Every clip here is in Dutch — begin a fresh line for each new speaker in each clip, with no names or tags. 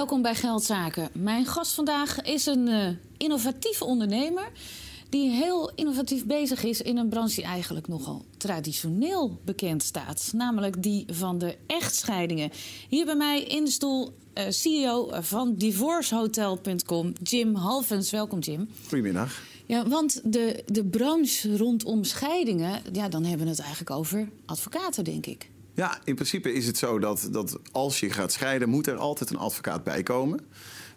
Welkom bij Geldzaken. Mijn gast vandaag is een uh, innovatieve ondernemer die heel innovatief bezig is in een branche die eigenlijk nogal traditioneel bekend staat, namelijk die van de echtscheidingen. Hier bij mij in de stoel uh, CEO van divorcehotel.com, Jim Halvens. Welkom Jim.
Goedemiddag.
Ja, want de, de branche rondom scheidingen, ja, dan hebben we het eigenlijk over advocaten, denk ik.
Ja, in principe is het zo dat, dat als je gaat scheiden, moet er altijd een advocaat bij komen.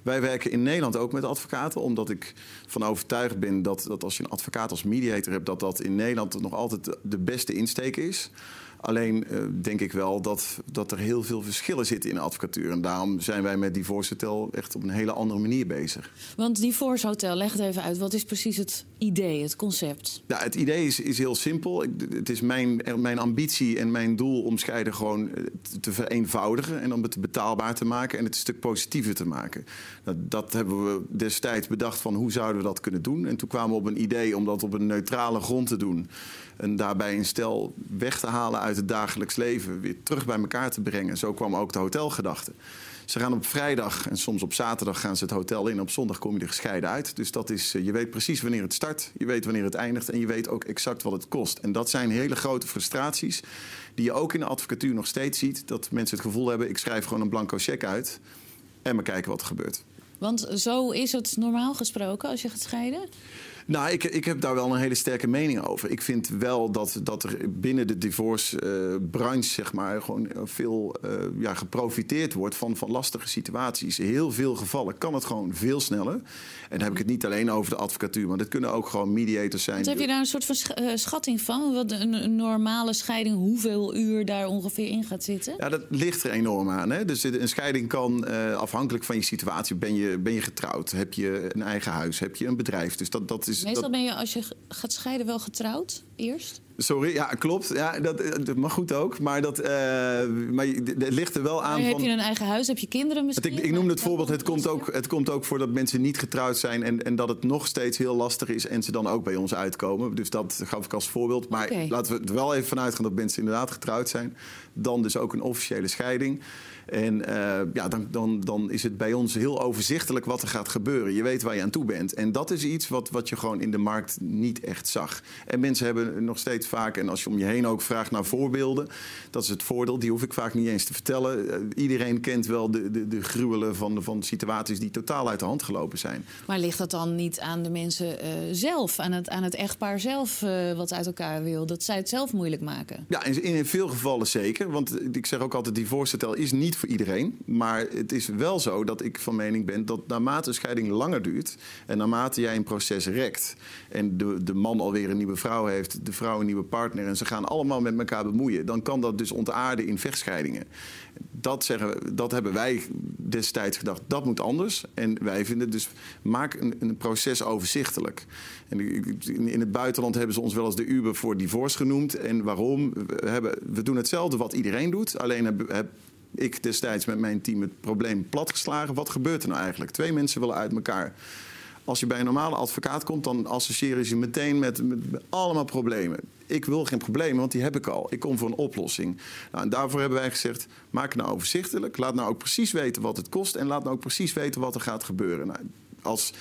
Wij werken in Nederland ook met advocaten, omdat ik van overtuigd ben dat, dat als je een advocaat als mediator hebt, dat dat in Nederland nog altijd de beste insteek is. Alleen uh, denk ik wel dat, dat er heel veel verschillen zitten in de advocatuur. En daarom zijn wij met Divorce Hotel echt op een hele andere manier bezig.
Want Divorce Hotel, leg het even uit. Wat is precies het idee, het concept?
Ja, het idee is, is heel simpel. Ik, het is mijn, mijn ambitie en mijn doel om scheiden gewoon eh, te vereenvoudigen. En om het betaalbaar te maken en het een stuk positiever te maken. Dat, dat hebben we destijds bedacht van hoe zouden we dat kunnen doen. En toen kwamen we op een idee om dat op een neutrale grond te doen. En daarbij een stel weg te halen uit het dagelijks leven. Weer terug bij elkaar te brengen. Zo kwam ook de hotelgedachte. Ze gaan op vrijdag en soms op zaterdag gaan ze het hotel in. Op zondag kom je er gescheiden uit. Dus dat is, eh, je weet precies wanneer het start. Je weet wanneer het eindigt. En je weet ook exact wat het kost. En dat zijn hele grote frustraties. Die je ook in de advocatuur nog steeds ziet. Dat mensen het gevoel hebben, ik schrijf gewoon een blanco cheque uit. En we kijken wat er gebeurt.
Want zo is het normaal gesproken als je gaat scheiden?
Nou, ik, ik heb daar wel een hele sterke mening over. Ik vind wel dat, dat er binnen de divorce-branche, uh, zeg maar, gewoon veel uh, ja, geprofiteerd wordt van, van lastige situaties. In heel veel gevallen kan het gewoon veel sneller. En dan heb ik het niet alleen over de advocatuur, maar dit kunnen ook gewoon mediators zijn.
Want heb je daar een soort van uh, schatting van? Wat een, een, normale scheiding, hoeveel uur daar ongeveer in gaat zitten?
Ja, dat ligt er enorm aan. Hè? Dus een scheiding kan afhankelijk van je situatie. Ben je, ben je getrouwd? Heb je een eigen huis? Heb je een bedrijf? Dus dat, dat is
Meestal dat... ben je als je gaat scheiden wel getrouwd eerst?
Sorry, ja, klopt. Ja, dat, dat mag goed ook. Maar, dat, uh, maar het ligt er wel aan.
Maar heb je een eigen huis? Heb je kinderen misschien?
Ik, ik noemde het voorbeeld. Het komt, ook, het komt ook voor dat mensen niet getrouwd zijn. En, en dat het nog steeds heel lastig is. En ze dan ook bij ons uitkomen. Dus dat gaf ik als voorbeeld. Maar okay. laten we er wel even vanuit gaan dat mensen inderdaad getrouwd zijn. Dan dus ook een officiële scheiding. En uh, ja, dan, dan, dan is het bij ons heel overzichtelijk wat er gaat gebeuren. Je weet waar je aan toe bent. En dat is iets wat, wat je gewoon in de markt niet echt zag. En mensen hebben nog steeds vaak, en als je om je heen ook vraagt naar voorbeelden, dat is het voordeel, die hoef ik vaak niet eens te vertellen. Uh, iedereen kent wel de, de, de gruwelen van, van situaties die totaal uit de hand gelopen zijn.
Maar ligt dat dan niet aan de mensen uh, zelf, aan het, aan het echtpaar zelf wat uit elkaar wil? Dat zij het zelf moeilijk maken?
Ja, in, in veel gevallen zeker. Want ik zeg ook altijd, die voorstel is niet voor iedereen. Maar het is wel zo dat ik van mening ben dat naarmate een scheiding langer duurt... en naarmate jij een proces rekt... en de, de man alweer een nieuwe vrouw heeft, de vrouw een nieuwe partner... en ze gaan allemaal met elkaar bemoeien... dan kan dat dus ontaarden in vechtscheidingen. Dat, zeggen dat hebben wij destijds gedacht, dat moet anders. En wij vinden dus, maak een, een proces overzichtelijk. En in het buitenland hebben ze ons wel eens de Uber voor divorce genoemd. En waarom? We, hebben, we doen hetzelfde wat iedereen doet. Alleen heb, heb ik destijds met mijn team het probleem platgeslagen. Wat gebeurt er nou eigenlijk? Twee mensen willen uit elkaar. Als je bij een normale advocaat komt, dan associëren ze je meteen met, met, allemaal problemen. Ik wil geen problemen, want die heb ik al. Ik kom voor een oplossing. Nou, en daarvoor hebben wij gezegd: maak het nou overzichtelijk. Laat nou ook precies weten wat het kost. En laat nou ook precies weten wat er gaat gebeuren. Nou, als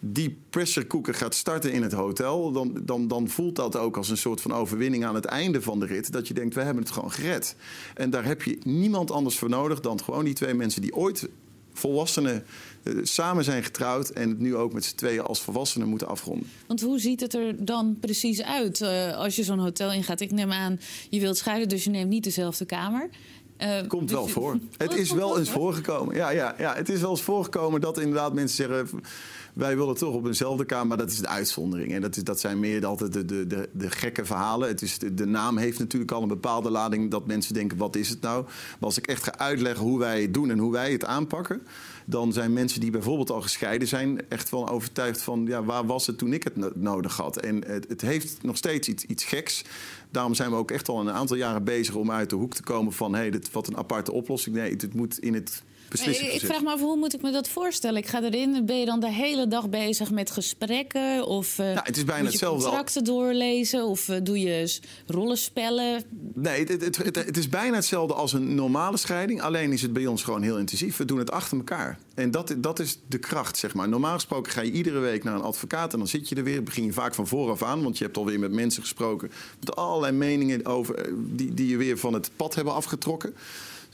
die pressure cooker gaat starten in het hotel, dan, dan, dan voelt dat ook als een soort van overwinning aan het einde van de rit. Dat je denkt, we hebben het gewoon gered. En daar heb je niemand anders voor nodig dan gewoon die twee mensen die ooit volwassenen uh, samen zijn getrouwd en het nu ook met z'n tweeën als volwassenen moeten afronden.
Want hoe ziet het er dan precies uit uh, als je zo'n hotel ingaat? Ik neem aan, je wilt scheiden, dus je neemt niet dezelfde kamer.
Uh, komt wel voor. Het is wel eens voorgekomen. Ja, ja, ja, het is wel eens voorgekomen dat inderdaad mensen zeggen wij willen toch op eenzelfde kamer, maar dat is de uitzondering. En dat, is, dat zijn meer altijd de, de, de, de gekke verhalen. Het is, de, de, naam heeft natuurlijk al een bepaalde lading dat mensen denken, wat is het nou? Maar als ik echt ga uitleggen hoe wij het doen en hoe wij het aanpakken... dan zijn mensen die bijvoorbeeld al gescheiden zijn... echt wel overtuigd van, ja, waar was het toen ik het nodig had? En het, het heeft nog steeds iets, iets geks. Daarom zijn we ook echt al een aantal jaren bezig om uit de hoek te komen van... hé, hey, wat een aparte oplossing. Nee, het moet in het beslissing.
Ik vraag me af, hoe moet ik me dat voorstellen? Ik ga erin, ben je dan de hele dag bezig met gesprekken? Of uh,
nou, het is bijna
moet je
hetzelfde.
contracten doorlezen? Of uh, doe je rollenspellen?
Nee, het, het, het, het, is bijna hetzelfde als een normale scheiding. Alleen is het bij ons gewoon heel intensief. We doen het achter elkaar. En dat, dat is de kracht, zeg maar. Normaal gesproken ga je iedere week naar een advocaat... en dan zit je er weer, begin je vaak van vooraf aan... want je hebt alweer met mensen gesproken... met allerlei meningen over, die, die je weer van het pad hebben afgetrokken...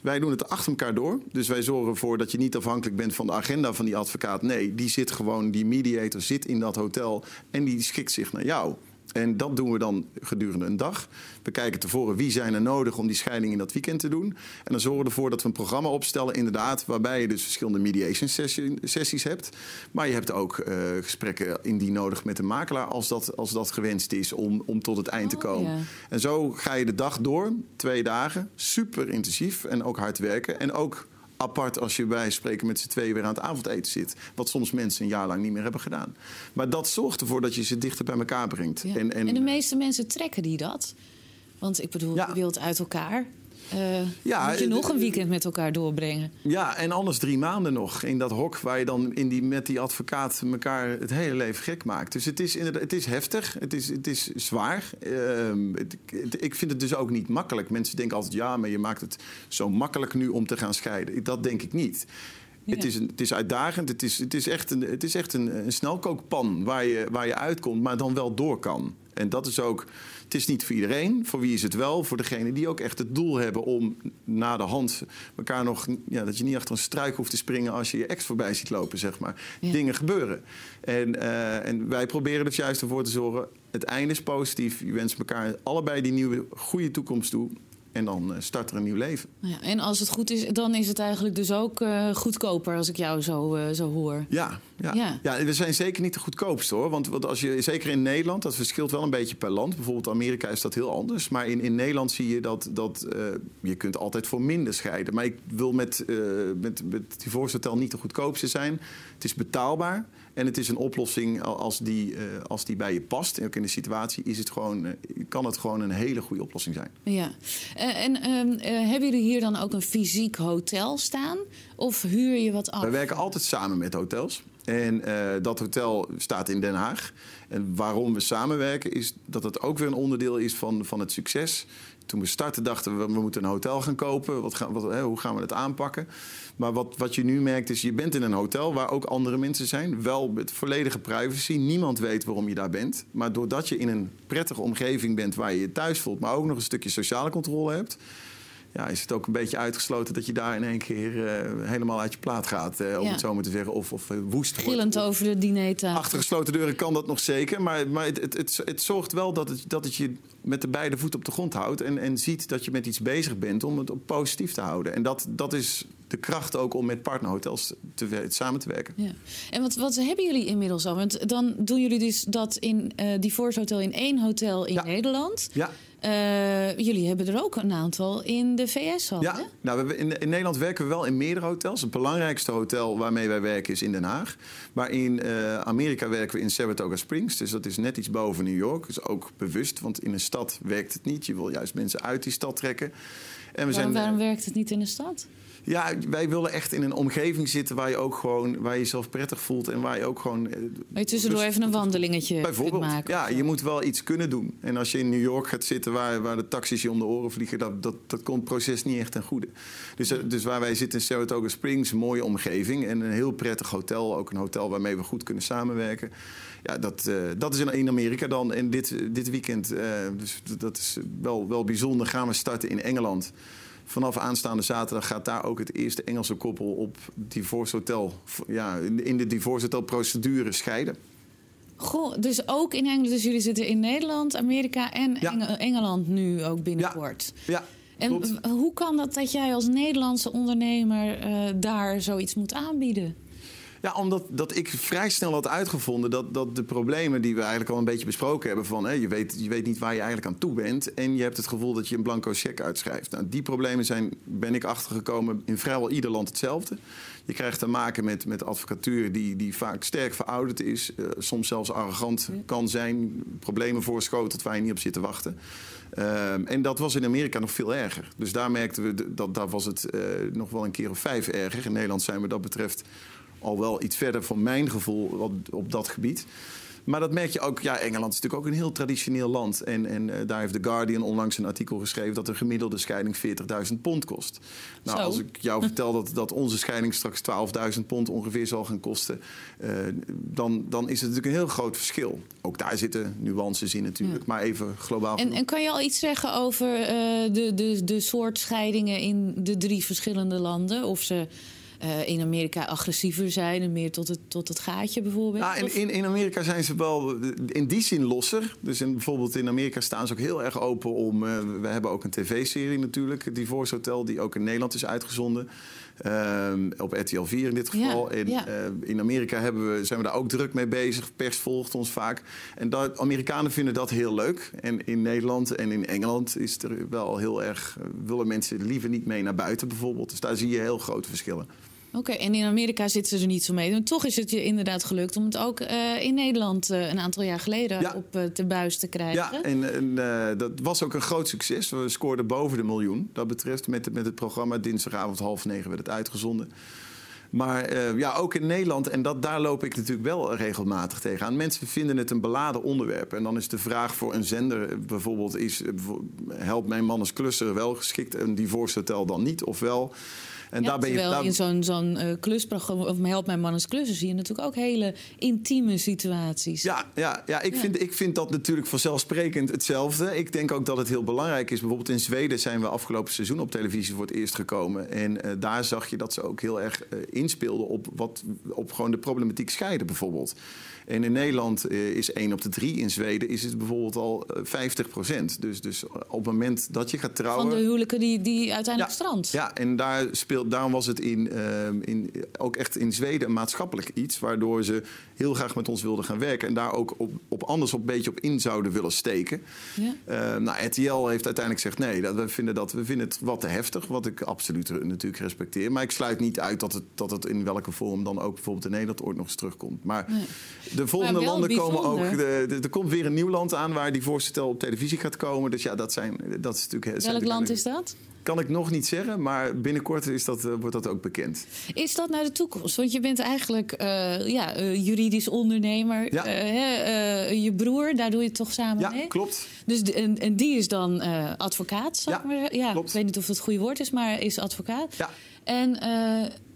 Wij doen het achter elkaar door. Dus wij zorgen ervoor dat je niet afhankelijk bent van de agenda van die advocaat. Nee, die zit gewoon, die mediator zit in dat hotel en die schikt zich naar jou. En dat doen we dan gedurende een dag. We kijken tevoren wie zijn er nodig om die scheiding in dat weekend te doen. En dan zorgen we ervoor dat we een programma opstellen, inderdaad, waarbij je dus verschillende mediation sessies hebt. Maar je hebt ook uh, gesprekken indien nodig met de makelaar als dat, als dat gewenst is om, om tot het eind te
Oh,
komen. En zo ga je de dag door, twee dagen, super intensief en ook hard werken. En ook apart als je bij spreken met z'n tweeën weer aan het avondeten zit. Wat soms mensen een jaar lang niet meer hebben gedaan. Maar dat zorgt ervoor dat je ze dichter bij elkaar brengt.
Ja.
En,
En,
en,
de meeste mensen trekken die dat? Want ik bedoel,
Ja.
je wilt uit elkaar. Eh
Ja,
moet je
eh,
nog een
eh,
weekend met elkaar doorbrengen?
Ja, en anders drie maanden nog in dat hok waar je dan in die, met die advocaat elkaar het hele leven gek maakt. Dus het is, inderdaad, het is heftig, het is, het is zwaar. Ehm, het- het- ik vind het dus ook niet makkelijk. Mensen denken altijd, ja, maar je maakt het zo makkelijk nu om te gaan scheiden. Dat denk ik niet.
Ja.
Het, is een, het is uitdagend, het is, het is echt, een, het is echt een, een snelkookpan waar je, waar je uitkomt, maar dan wel door kan. En dat is ook, het is niet voor iedereen. Voor wie is het wel? Voor degene die ook echt het doel hebben om na de hand elkaar nog, ja, dat je niet achter een struik hoeft te springen als je je ex voorbij ziet lopen, zeg maar.
Ja.
Dingen gebeuren. En, eh, en wij proberen er juist ervoor te zorgen, het einde is positief. Je wenst elkaar allebei die nieuwe, goede toekomst toe. En dan eh, start er een nieuw leven.
Ja, en als het goed is, dan is het eigenlijk dus ook eh, goedkoper als ik jou zo, eh, zo hoor.
Ja, ja.
Ja.
Ja. we zijn zeker niet de goedkoopste hoor. Want, want als je, zeker in Nederland, dat verschilt wel een beetje per land. Bijvoorbeeld Amerika is dat heel anders. Maar in, in Nederland zie je dat, dat je kunt altijd voor minder scheiden. Maar ik wil met, met, met Divorce Hotel niet de goedkoopste zijn. Het is betaalbaar. En het is een oplossing al- als die, eh, als die bij je past. En ook in de situatie is het gewoon, eh, kan het gewoon een hele goede oplossing zijn.
Ja. Eh, en ehm, eh, hebben jullie hier dan ook een fysiek hotel staan? Of huur je wat af?
Wij werken altijd samen met hotels. En dat hotel staat in Den Haag. En waarom we samenwerken is dat het ook weer een onderdeel is van, van het succes. Toen we startten dachten we, we moeten een hotel gaan kopen. Wat gaan, wat, hè, hoe gaan we dat aanpakken? Maar wat, wat je nu merkt is, je bent in een hotel waar ook andere mensen zijn. Wel met volledige privacy. Niemand weet waarom je daar bent. Maar doordat je in een prettige omgeving bent waar je je thuis voelt... maar ook nog een stukje sociale controle hebt ja, is het ook een beetje uitgesloten dat je daar in één keer eh, helemaal uit je plaat gaat, eh, om
Ja.
het zo maar te zeggen. Of, of eh, woest wordt.
Gillend over de dinertafel.
Achter gesloten deuren kan dat nog zeker. Maar, maar het, het, het, het zorgt wel dat het, dat het je met de beide voeten op de grond houdt. En, en ziet dat je met iets bezig bent om het op positief te houden. En dat, dat is de kracht ook om met partnerhotels te, samen te werken.
Ja. En wat, wat hebben jullie inmiddels al? Want dan doen jullie dus dat in eh Divorce Hotel in één hotel in
Ja.
Nederland.
Ja,
Eh, jullie hebben er ook een aantal in de VS al. hè?
Ja, nou, we in, in Nederland werken we wel in meerdere hotels. Het belangrijkste hotel waarmee wij werken is in Den Haag. Maar in eh, Amerika werken we in Saratoga Springs. Dus dat is net iets boven New York. Dus ook bewust, want in een stad werkt het niet. Je wil juist mensen uit die stad trekken. En we
Waarom,
zijn,
waarom werkt het niet in de stad?
Ja, wij willen echt in een omgeving zitten waar je ook gewoon waar je jezelf prettig voelt en waar je ook gewoon. eh,
Waar je tussendoor even een wandelingetje
Bijvoorbeeld,
kunt maken.
ja, je moet wel iets kunnen doen. En als je in New York gaat zitten waar, waar de taxis je om de oren vliegen, dat, dat, dat komt het proces niet echt ten goede. Dus, eh, dus waar wij zitten in Saratoga Springs, een mooie omgeving en een heel prettig hotel. Ook een hotel waarmee we goed kunnen samenwerken. Ja, dat, eh, dat is in, Amerika dan. En dit, dit weekend, eh, dus dat is wel, wel bijzonder, gaan we starten in Engeland. Vanaf aanstaande zaterdag gaat daar ook het eerste Engelse koppel op Divorce Hotel, ja, in de Divorce Hotel procedure scheiden.
Goh, dus ook in Engeland. Dus jullie zitten in Nederland, Amerika en
Ja.
Enge- Engeland nu ook binnenkort.
Ja,
En
klopt.
w- hoe kan dat dat jij als Nederlandse ondernemer eh, daar zoiets moet aanbieden?
Ja, omdat dat ik vrij snel had uitgevonden dat, dat de problemen die we eigenlijk al een beetje besproken hebben: van hè, je, weet, je weet niet waar je eigenlijk aan toe bent. En je hebt het gevoel dat je een blanco cheque uitschrijft. Nou, die problemen zijn, ben ik achtergekomen, in vrijwel ieder land hetzelfde. Je krijgt te maken met, met advocatuur die, die vaak sterk verouderd is, uh, soms zelfs arrogant kan zijn, problemen voorschotelt waar je niet op zit te wachten. Uh, en dat was in Amerika nog veel erger. Dus daar merkten we dat daar was het uh, nog wel een keer of vijf erger. In Nederland zijn we dat betreft al wel iets verder van mijn gevoel op dat gebied. Maar dat merk je ook. Ja, Engeland is natuurlijk ook een heel traditioneel land. En, en uh, daar heeft The Guardian onlangs een artikel geschreven dat een gemiddelde scheiding 40.000 pond kost. Nou,
Zo.
als ik jou vertel dat, dat onze scheiding straks 12.000 pond ongeveer zal gaan kosten, uh, dan, dan is het natuurlijk een heel groot verschil. Ook daar zitten nuances in natuurlijk, maar even globaal.
En, en, kan je al iets zeggen over uh, de, de, de soort scheidingen in de drie verschillende landen? Of ze uh, in Amerika agressiever zijn en meer tot het, tot het gaatje bijvoorbeeld?
Nou, in, in, in, Amerika zijn ze wel in die zin losser. Dus in, bijvoorbeeld in Amerika staan ze ook heel erg open om... Uh, we hebben ook een tv-serie natuurlijk, Divorce Hotel... die ook in Nederland is uitgezonden. Uh, op RTL 4 in dit geval.
Ja,
en,
ja.
uh, in Amerika hebben we, zijn we daar ook druk mee bezig. Pers volgt ons vaak. En dat, Amerikanen vinden dat heel leuk. En in Nederland en in Engeland is er wel heel erg... willen mensen liever niet mee naar buiten bijvoorbeeld. Dus daar zie je heel grote verschillen.
Oké, okay, en in Amerika zitten ze er niet zo mee. En toch is het je inderdaad gelukt om het ook uh, in Nederland uh, een aantal jaar geleden
ja.
op uh, de buis te krijgen.
Ja, en, en dat was ook een groot succes. We scoorden boven de miljoen. Dat betreft met, met het programma dinsdagavond half negen werd het uitgezonden. Maar uh, ja, ook in Nederland, en dat, daar loop ik natuurlijk wel regelmatig tegenaan. Mensen vinden het een beladen onderwerp. En dan is de vraag voor een zender bijvoorbeeld... Is, helpt mijn man als klusser wel geschikt en die voorstel dan niet? Of wel...
En ja, daar ben je, daar... in zo'n zo'n uh, klusprogramma, of Help Mijn Man als Klusser, zie je natuurlijk ook hele intieme situaties.
Ja, ja, ja, ik, ja. Vind, ik vind dat natuurlijk vanzelfsprekend hetzelfde. Ik denk ook dat het heel belangrijk is. Bijvoorbeeld in Zweden zijn we afgelopen seizoen op televisie voor het eerst gekomen. En uh, daar zag je dat ze ook heel erg uh, inspeelden op, wat, op gewoon de problematiek scheiden bijvoorbeeld. En in Nederland is 1 op de 3. In Zweden is het bijvoorbeeld al 50 procent. Dus, dus op het moment dat je gaat trouwen...
Van de huwelijken die, die uiteindelijk
ja,
strand.
Ja, en daar speelt, daarom was het in, uh, in, ook echt in Zweden een maatschappelijk iets... waardoor ze heel graag met ons wilden gaan werken... en daar ook op, op anders op een beetje op in zouden willen steken.
Ja.
Uh, nou, RTL heeft uiteindelijk gezegd... nee, dat, we, vinden dat, we vinden het wat te heftig, wat ik absoluut natuurlijk respecteer. Maar ik sluit niet uit dat het, dat het in welke vorm dan ook bijvoorbeeld in Nederland ooit nog eens terugkomt. Maar... Nee. De volgende landen
bijzonder.
komen ook. De, er komt weer een nieuw land aan waar die voorstel op televisie gaat komen. Dus ja, dat, zijn, dat is natuurlijk.
Welk land is dat?
Kan ik nog niet zeggen, maar binnenkort is dat, uh, wordt dat ook bekend.
Is dat naar de toekomst? Want je bent eigenlijk uh, ja, uh, juridisch ondernemer.
Ja.
je broer, daar doe je het toch samen
ja,
mee?
Ja, klopt.
Dus de, en, en, die is dan advocaat,
ja,
maar Ja,
klopt.
ik weet niet of het het goede woord is, maar is advocaat.
Ja.
En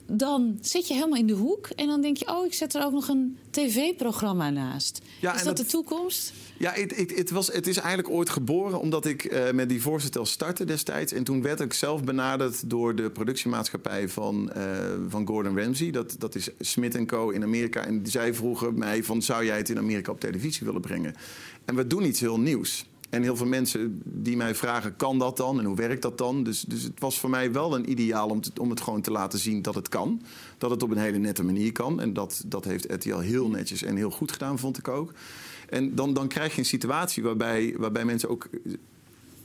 dan zit je helemaal in de hoek en dan denk je... oh, ik zet er ook nog een tv-programma naast.
Ja,
is dat,
dat-
de toekomst?
Ja, het, het, het, was, het is eigenlijk ooit geboren omdat ik eh, met die voorstel startte destijds. En toen werd ik zelf benaderd door de productiemaatschappij van, eh, van Gordon Ramsay. Dat, dat is Smith Co. in Amerika. En zij vroegen mij van, zou jij het in Amerika op televisie willen brengen? En we doen iets heel nieuws. En heel veel mensen die mij vragen, kan dat dan? En hoe werkt dat dan? Dus, dus het was voor mij wel een ideaal om, te- om het gewoon te laten zien dat het kan. Dat het op een hele nette manier kan. En dat, dat heeft RTL heel netjes en heel goed gedaan, vond ik ook. En dan, dan krijg je een situatie waarbij, waarbij mensen ook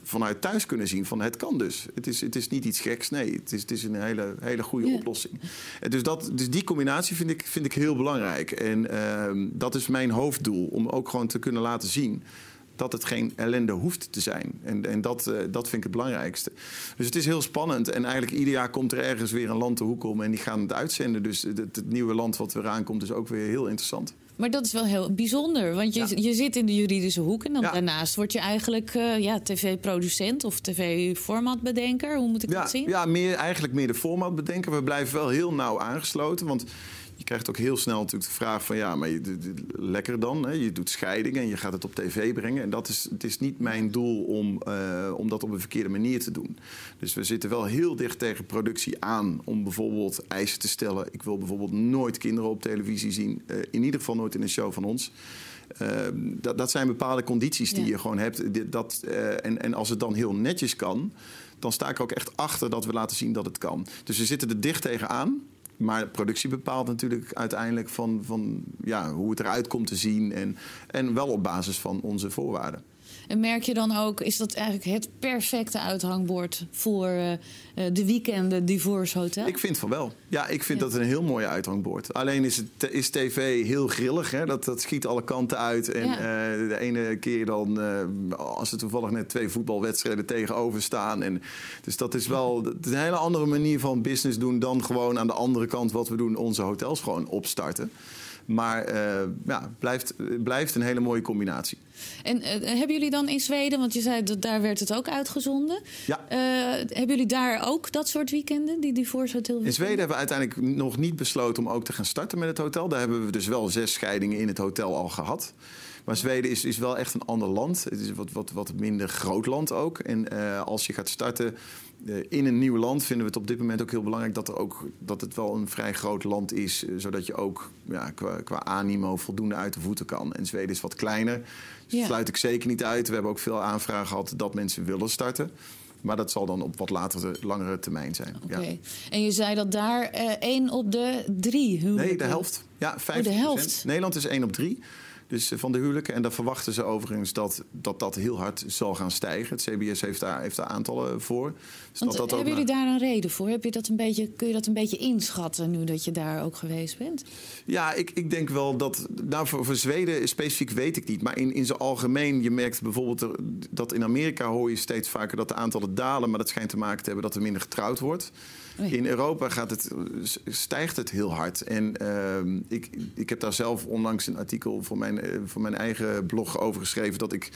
vanuit thuis kunnen zien van het kan dus. Het is, het is niet iets geks, nee. Het is, het is een hele, hele goede oplossing. En Dus, dat, dus die combinatie vind ik, vind ik heel belangrijk. En ehm, dat is mijn hoofddoel, om ook gewoon te kunnen laten zien dat het geen ellende hoeft te zijn. En, en dat, eh, dat vind ik het belangrijkste. Dus het is heel spannend. En eigenlijk ieder jaar komt er ergens weer een land te hoek om... en die gaan het uitzenden. Dus het, het nieuwe land wat weer aankomt is ook weer heel interessant.
Maar dat is wel heel bijzonder, want je,
Ja.
je zit in de juridische hoek... en dan
Ja.
daarnaast word je eigenlijk eh, ja, tv-producent of tv-formatbedenker. Hoe moet ik
Ja,
dat zien?
ja meer, eigenlijk meer de format bedenken. We blijven wel heel nauw aangesloten. Want je krijgt ook heel snel natuurlijk de vraag van... ja, maar je, lekker dan. Hè? Je doet scheiding en je gaat het op tv brengen. En dat is, het is niet mijn doel om, eh, om dat op een verkeerde manier te doen. Dus we zitten wel heel dicht tegen productie aan... om bijvoorbeeld eisen te stellen. Ik wil bijvoorbeeld nooit kinderen op televisie zien. Eh, in ieder geval nooit in een show van ons. Eh, dat, dat zijn bepaalde condities die
Ja.
je gewoon hebt. Dat, eh, en, en als het dan heel netjes kan, dan sta ik er ook echt achter dat we laten zien dat het kan. Dus we zitten er dicht tegenaan. Maar productie bepaalt natuurlijk uiteindelijk van, van ja, hoe het eruit komt te zien. En, en wel op basis van onze voorwaarden.
En merk je dan ook, is dat eigenlijk het perfecte uithangbord voor uh, de weekenden Divorce Hotel?
Ik vind van wel. Ja, ik vind dat een heel mooi uithangbord. Alleen is, het, is tv heel grillig. Hè? Dat, dat schiet alle kanten uit. En ja. uh, de ene keer dan, als er toevallig net twee voetbalwedstrijden tegenover staan. En, dus dat is wel dat is een hele andere manier van business doen dan gewoon aan de andere kant wat we doen, onze hotels gewoon opstarten. Maar uh, ja, blijft, blijft een hele mooie combinatie.
En uh, hebben jullie dan in Zweden, want je zei dat daar werd het ook uitgezonden.
Ja.
Uh, hebben jullie daar ook dat soort weekenden, die Divorce Hotel
In Zweden hebben we uiteindelijk nog niet besloten om ook te gaan starten met het hotel. Daar hebben we dus wel zes scheidingen in het hotel al gehad. Maar Zweden is, is wel echt een ander land. Het is wat, wat, wat minder groot land ook. En als je gaat starten in een nieuw land vinden we het op dit moment ook heel belangrijk dat, er ook, dat het wel een vrij groot land is. Zodat je ook ja, qua, qua animo voldoende uit de voeten kan. En Zweden is wat kleiner. Dus sluit ik zeker niet uit. We hebben ook veel aanvragen gehad dat mensen willen starten. Maar dat zal dan op wat latere, langere termijn zijn.
Oké. Ja. En je zei dat daar uh, één op de drie huwelijken...
Nee, de helft. Ja, 50%.
Oh, de helft.
Nederland is één op drie. Dus van de huwelijken. En daar verwachten ze overigens dat, dat dat heel hard zal gaan stijgen. Het CBS heeft daar, heeft daar aantallen voor.
Dus Want, dat dat hebben jullie daar een reden voor? Heb je dat een beetje, kun je dat een beetje inschatten nu dat je daar ook geweest bent?
Ja, ik, ik denk wel dat... Nou, voor, voor Zweden specifiek weet ik niet. Maar in, in zijn algemeen, je merkt bijvoorbeeld... Er, dat in Amerika hoor je steeds vaker dat de aantallen dalen. Maar dat schijnt te maken te hebben dat er minder getrouwd wordt. In Europa gaat het, stijgt het heel hard. En uh, ik, ik heb daar zelf onlangs een artikel voor mijn, voor mijn eigen blog over geschreven... dat ik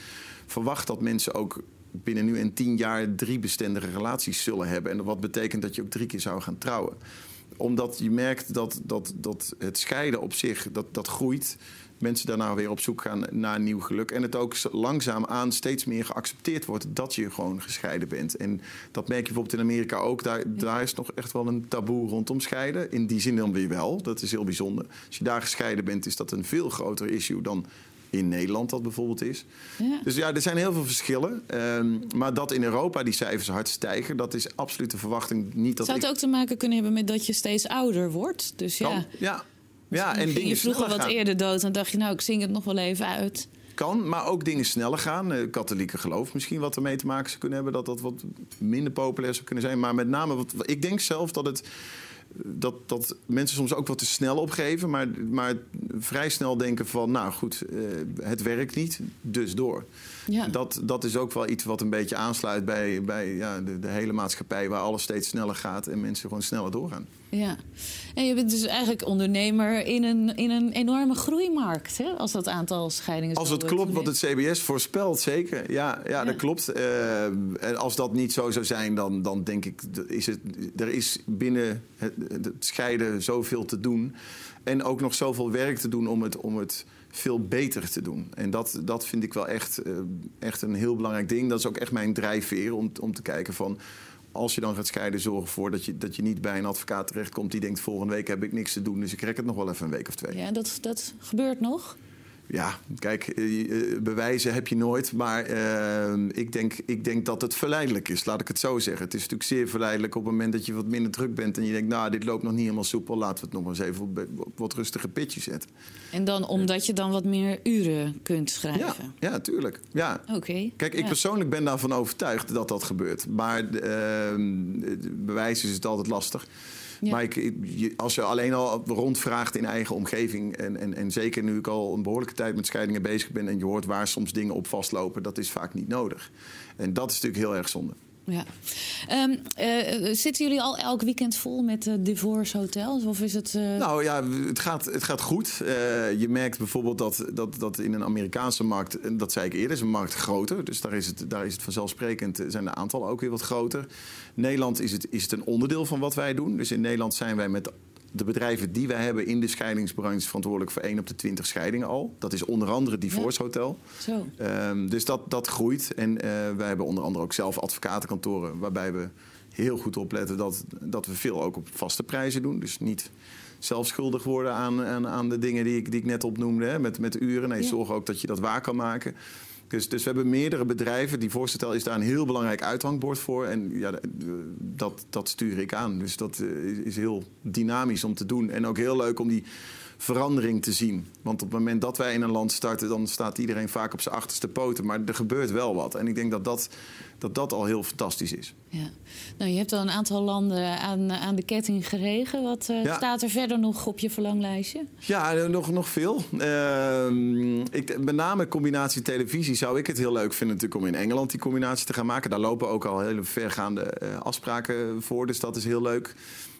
verwacht dat mensen ook binnen nu en tien jaar drie bestendige relaties zullen hebben. En wat betekent dat je ook drie keer zou gaan trouwen. Omdat je merkt dat, dat, dat het scheiden op zich, dat, dat groeit mensen daarna weer op zoek gaan naar nieuw geluk. En het ook langzaamaan steeds meer geaccepteerd wordt dat je gewoon gescheiden bent. En dat merk je bijvoorbeeld in Amerika ook. Daar, daar is nog echt wel een taboe rondom scheiden. In die zin dan weer wel. Dat is heel bijzonder. Als je daar gescheiden bent, is dat een veel groter issue dan in Nederland dat bijvoorbeeld is. Ja. Dus ja, er zijn heel veel verschillen. Um, maar dat in Europa die cijfers hard stijgen, dat is absoluut de verwachting niet dat.
Zou het
ik...
ook te maken kunnen hebben met dat je steeds ouder wordt? Dus ja.
Kan, ja. Ja, en
ging je vroeger wat
gaan.
eerder dood en dacht je, nou, ik zing het nog wel even uit.
Kan, maar ook dingen sneller gaan. Uh, katholieke geloof misschien wat ermee te maken zou kunnen hebben. Dat dat wat minder populair zou kunnen zijn. Maar met name, wat, ik denk zelf dat het dat, dat mensen soms ook wat te snel opgeven, maar, maar vrij snel denken van, nou goed, uh, het werkt niet, dus door. Ja. Dat, dat is ook wel iets wat een beetje aansluit bij, bij ja, de, de hele maatschappij, waar alles steeds sneller gaat en mensen gewoon sneller doorgaan.
Ja, en je bent dus eigenlijk ondernemer in een, in een enorme groeimarkt, hè? als dat aantal scheidingen.
Als het klopt wat het CBS voorspelt, zeker. Ja, ja, ja. dat klopt. Uh, en als dat niet zo zou zijn, dan, dan denk ik, is het, er is binnen het, het scheiden zoveel te doen. En ook nog zoveel werk te doen om het, om het veel beter te doen. En dat, dat vind ik wel echt, uh, echt een heel belangrijk ding. Dat is ook echt mijn drijfveer om, om te kijken van als je dan gaat scheiden, zorg ervoor dat je, dat je niet bij een advocaat terechtkomt die denkt: volgende week heb ik niks te doen, dus ik rek het nog wel even een week of twee.
Ja, dat, dat gebeurt nog.
Ja, kijk, bewijzen heb je nooit. Maar uh, ik, denk, ik denk dat het verleidelijk is, laat ik het zo zeggen. Het is natuurlijk zeer verleidelijk op het moment dat je wat minder druk bent... en je denkt, nou, dit loopt nog niet helemaal soepel... laten we het nog maar eens even op, op wat rustige pitje zetten.
En dan omdat je dan wat meer uren kunt schrijven?
Ja, ja tuurlijk. Ja.
Oké.
Kijk, ik
ja.
persoonlijk ben daarvan overtuigd dat dat gebeurt. Maar uh, bewijzen is het altijd lastig. Maar als je alleen al rondvraagt in eigen omgeving... En, en, en zeker nu ik al een behoorlijke tijd met scheidingen bezig ben... en je hoort waar soms dingen op vastlopen, dat is vaak niet nodig. En dat is natuurlijk heel erg zonde.
Ja. Um, uh, zitten jullie al elk weekend vol met uh, divorce hotels? Of is het, uh...
Nou ja, het gaat, het gaat goed. je merkt bijvoorbeeld dat, dat, dat in een Amerikaanse markt, dat zei ik eerder, is een markt groter. Dus daar is het, daar is het vanzelfsprekend, zijn de aantallen ook weer wat groter. Nederland is het, is het een onderdeel van wat wij doen. Dus in Nederland zijn wij met de bedrijven die wij hebben in de scheidingsbranche verantwoordelijk voor 1 op de 20 scheidingen al. Dat is onder andere Divorce Hotel.
Ja.
Um, dus dat, dat groeit. En uh, wij hebben onder andere ook zelf advocatenkantoren waarbij we heel goed opletten dat, dat we veel ook op vaste prijzen doen. Dus niet zelf schuldig worden aan, aan, aan de dingen die ik, die ik net opnoemde, hè, met, met uren. Nee, ja. zorg ook dat je dat waar kan maken. Dus, dus we hebben meerdere bedrijven. Die voorstel is daar een heel belangrijk uithangbord voor. En ja, dat, dat stuur ik aan. Dus dat is heel dynamisch om te doen. En ook heel leuk om die verandering te zien. Want op het moment dat wij in een land starten, dan staat iedereen vaak op zijn achterste poten. Maar er gebeurt wel wat. En ik denk dat dat, dat, dat al heel fantastisch is.
Ja. Nou, je hebt al een aantal landen aan, aan de ketting geregen. Wat uh, staat er verder nog op je verlanglijstje?
Ja, eh, nog, nog veel. Uh, ik, met name combinatie televisie zou ik het heel leuk vinden natuurlijk om in Engeland die combinatie te gaan maken. Daar lopen ook al hele vergaande uh, afspraken voor, dus dat is heel leuk.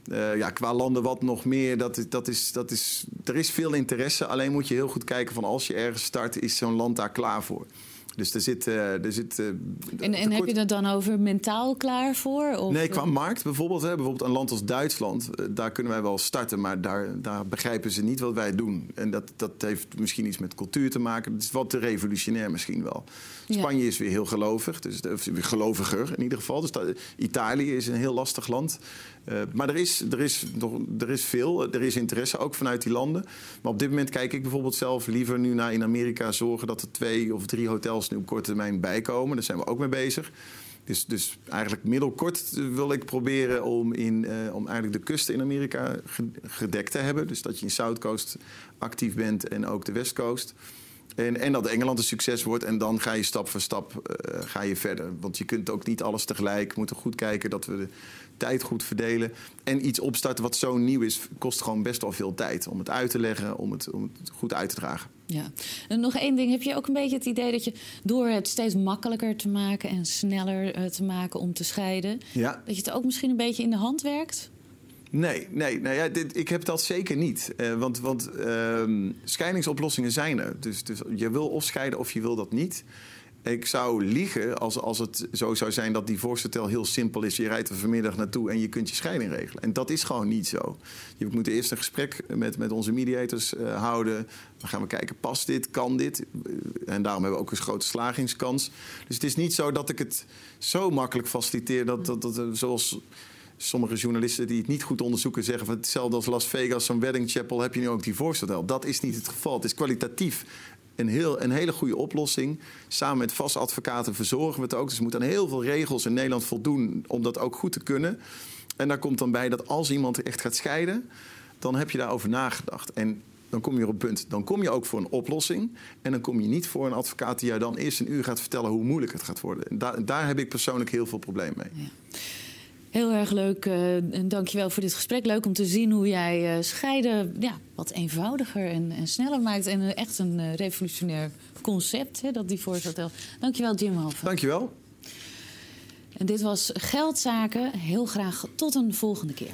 Uh, ja, qua landen wat nog meer, dat, dat is, dat is, er is veel interesse. Alleen moet je heel goed kijken van als je ergens start, is zo'n land daar klaar voor. Dus er zit. Uh, er zit uh,
en en heb je het dan over mentaal klaar voor? Of?
Nee, qua markt bijvoorbeeld. Hè, bijvoorbeeld een land als Duitsland, daar kunnen wij wel starten, maar daar, daar begrijpen ze niet wat wij doen. En dat, dat heeft misschien iets met cultuur te maken. Het is wat te revolutionair misschien wel. Spanje ja. is weer heel gelovig, dus geloviger in ieder geval. Dus dat, Italië is een heel lastig land. Uh, maar er is, er, is er is veel, er is interesse ook vanuit die landen. Maar op dit moment kijk ik bijvoorbeeld zelf liever nu naar in Amerika zorgen dat er twee of drie hotels nu op korte termijn bijkomen. Daar zijn we ook mee bezig. Dus, dus eigenlijk middelkort wil ik proberen om, in, uh, om eigenlijk de kusten in Amerika gedekt te hebben. Dus dat je in South Coast actief bent en ook de West Coast. En, en, dat Engeland een succes wordt. En dan ga je stap voor stap uh, ga je verder. Want je kunt ook niet alles tegelijk. We moeten goed kijken dat we de tijd goed verdelen. En iets opstarten wat zo nieuw is, kost gewoon best wel veel tijd. Om het uit te leggen, om het, om het goed uit te dragen.
Ja. En nog één ding. Heb je ook een beetje het idee dat je door het steeds makkelijker te maken... en sneller uh, te maken om te scheiden...
Ja.
dat je het ook misschien een beetje in de hand werkt?
Nee, nee nou ja, dit, ik heb dat zeker niet. Uh, want want uh, scheidingsoplossingen zijn er. Dus, dus je wil of scheiden of je wil dat niet. Ik zou liegen als, als het zo zou zijn dat die voorstel heel simpel is. Je rijdt er vanmiddag naartoe en je kunt je scheiding regelen. En dat is gewoon niet zo. Je moet eerst een gesprek met, met onze mediators uh, houden. Dan gaan we kijken, past dit, kan dit? En daarom hebben we ook een grote slagingskans. Dus het is niet zo dat ik het zo makkelijk faciliteer dat, dat, dat zoals sommige journalisten die het niet goed onderzoeken zeggen van hetzelfde als Las Vegas, zo'n wedding chapel, heb je nu ook die voorstel. Dat is niet het geval. Het is kwalitatief een, heel, een hele goede oplossing. Samen met vastadvocaten verzorgen we het ook. Dus we moeten aan heel veel regels in Nederland voldoen om dat ook goed te kunnen. En daar komt dan bij dat als iemand echt gaat scheiden, dan heb je daarover nagedacht. En dan kom je op het punt. Dan kom je ook voor een oplossing. En dan kom je niet voor een advocaat die jou dan eerst een uur gaat vertellen hoe moeilijk het gaat worden. En daar, heb ik persoonlijk heel veel probleem mee.
Heel erg leuk. Uh, en dankjewel voor dit gesprek. Leuk om te zien hoe jij uh, scheiden ja, wat eenvoudiger en, en sneller maakt. En uh, echt een revolutionair concept, hè, dat die voorstel. Dankjewel, Jim Halve.
Dankjewel.
En dit was Geldzaken. Heel graag tot een volgende keer.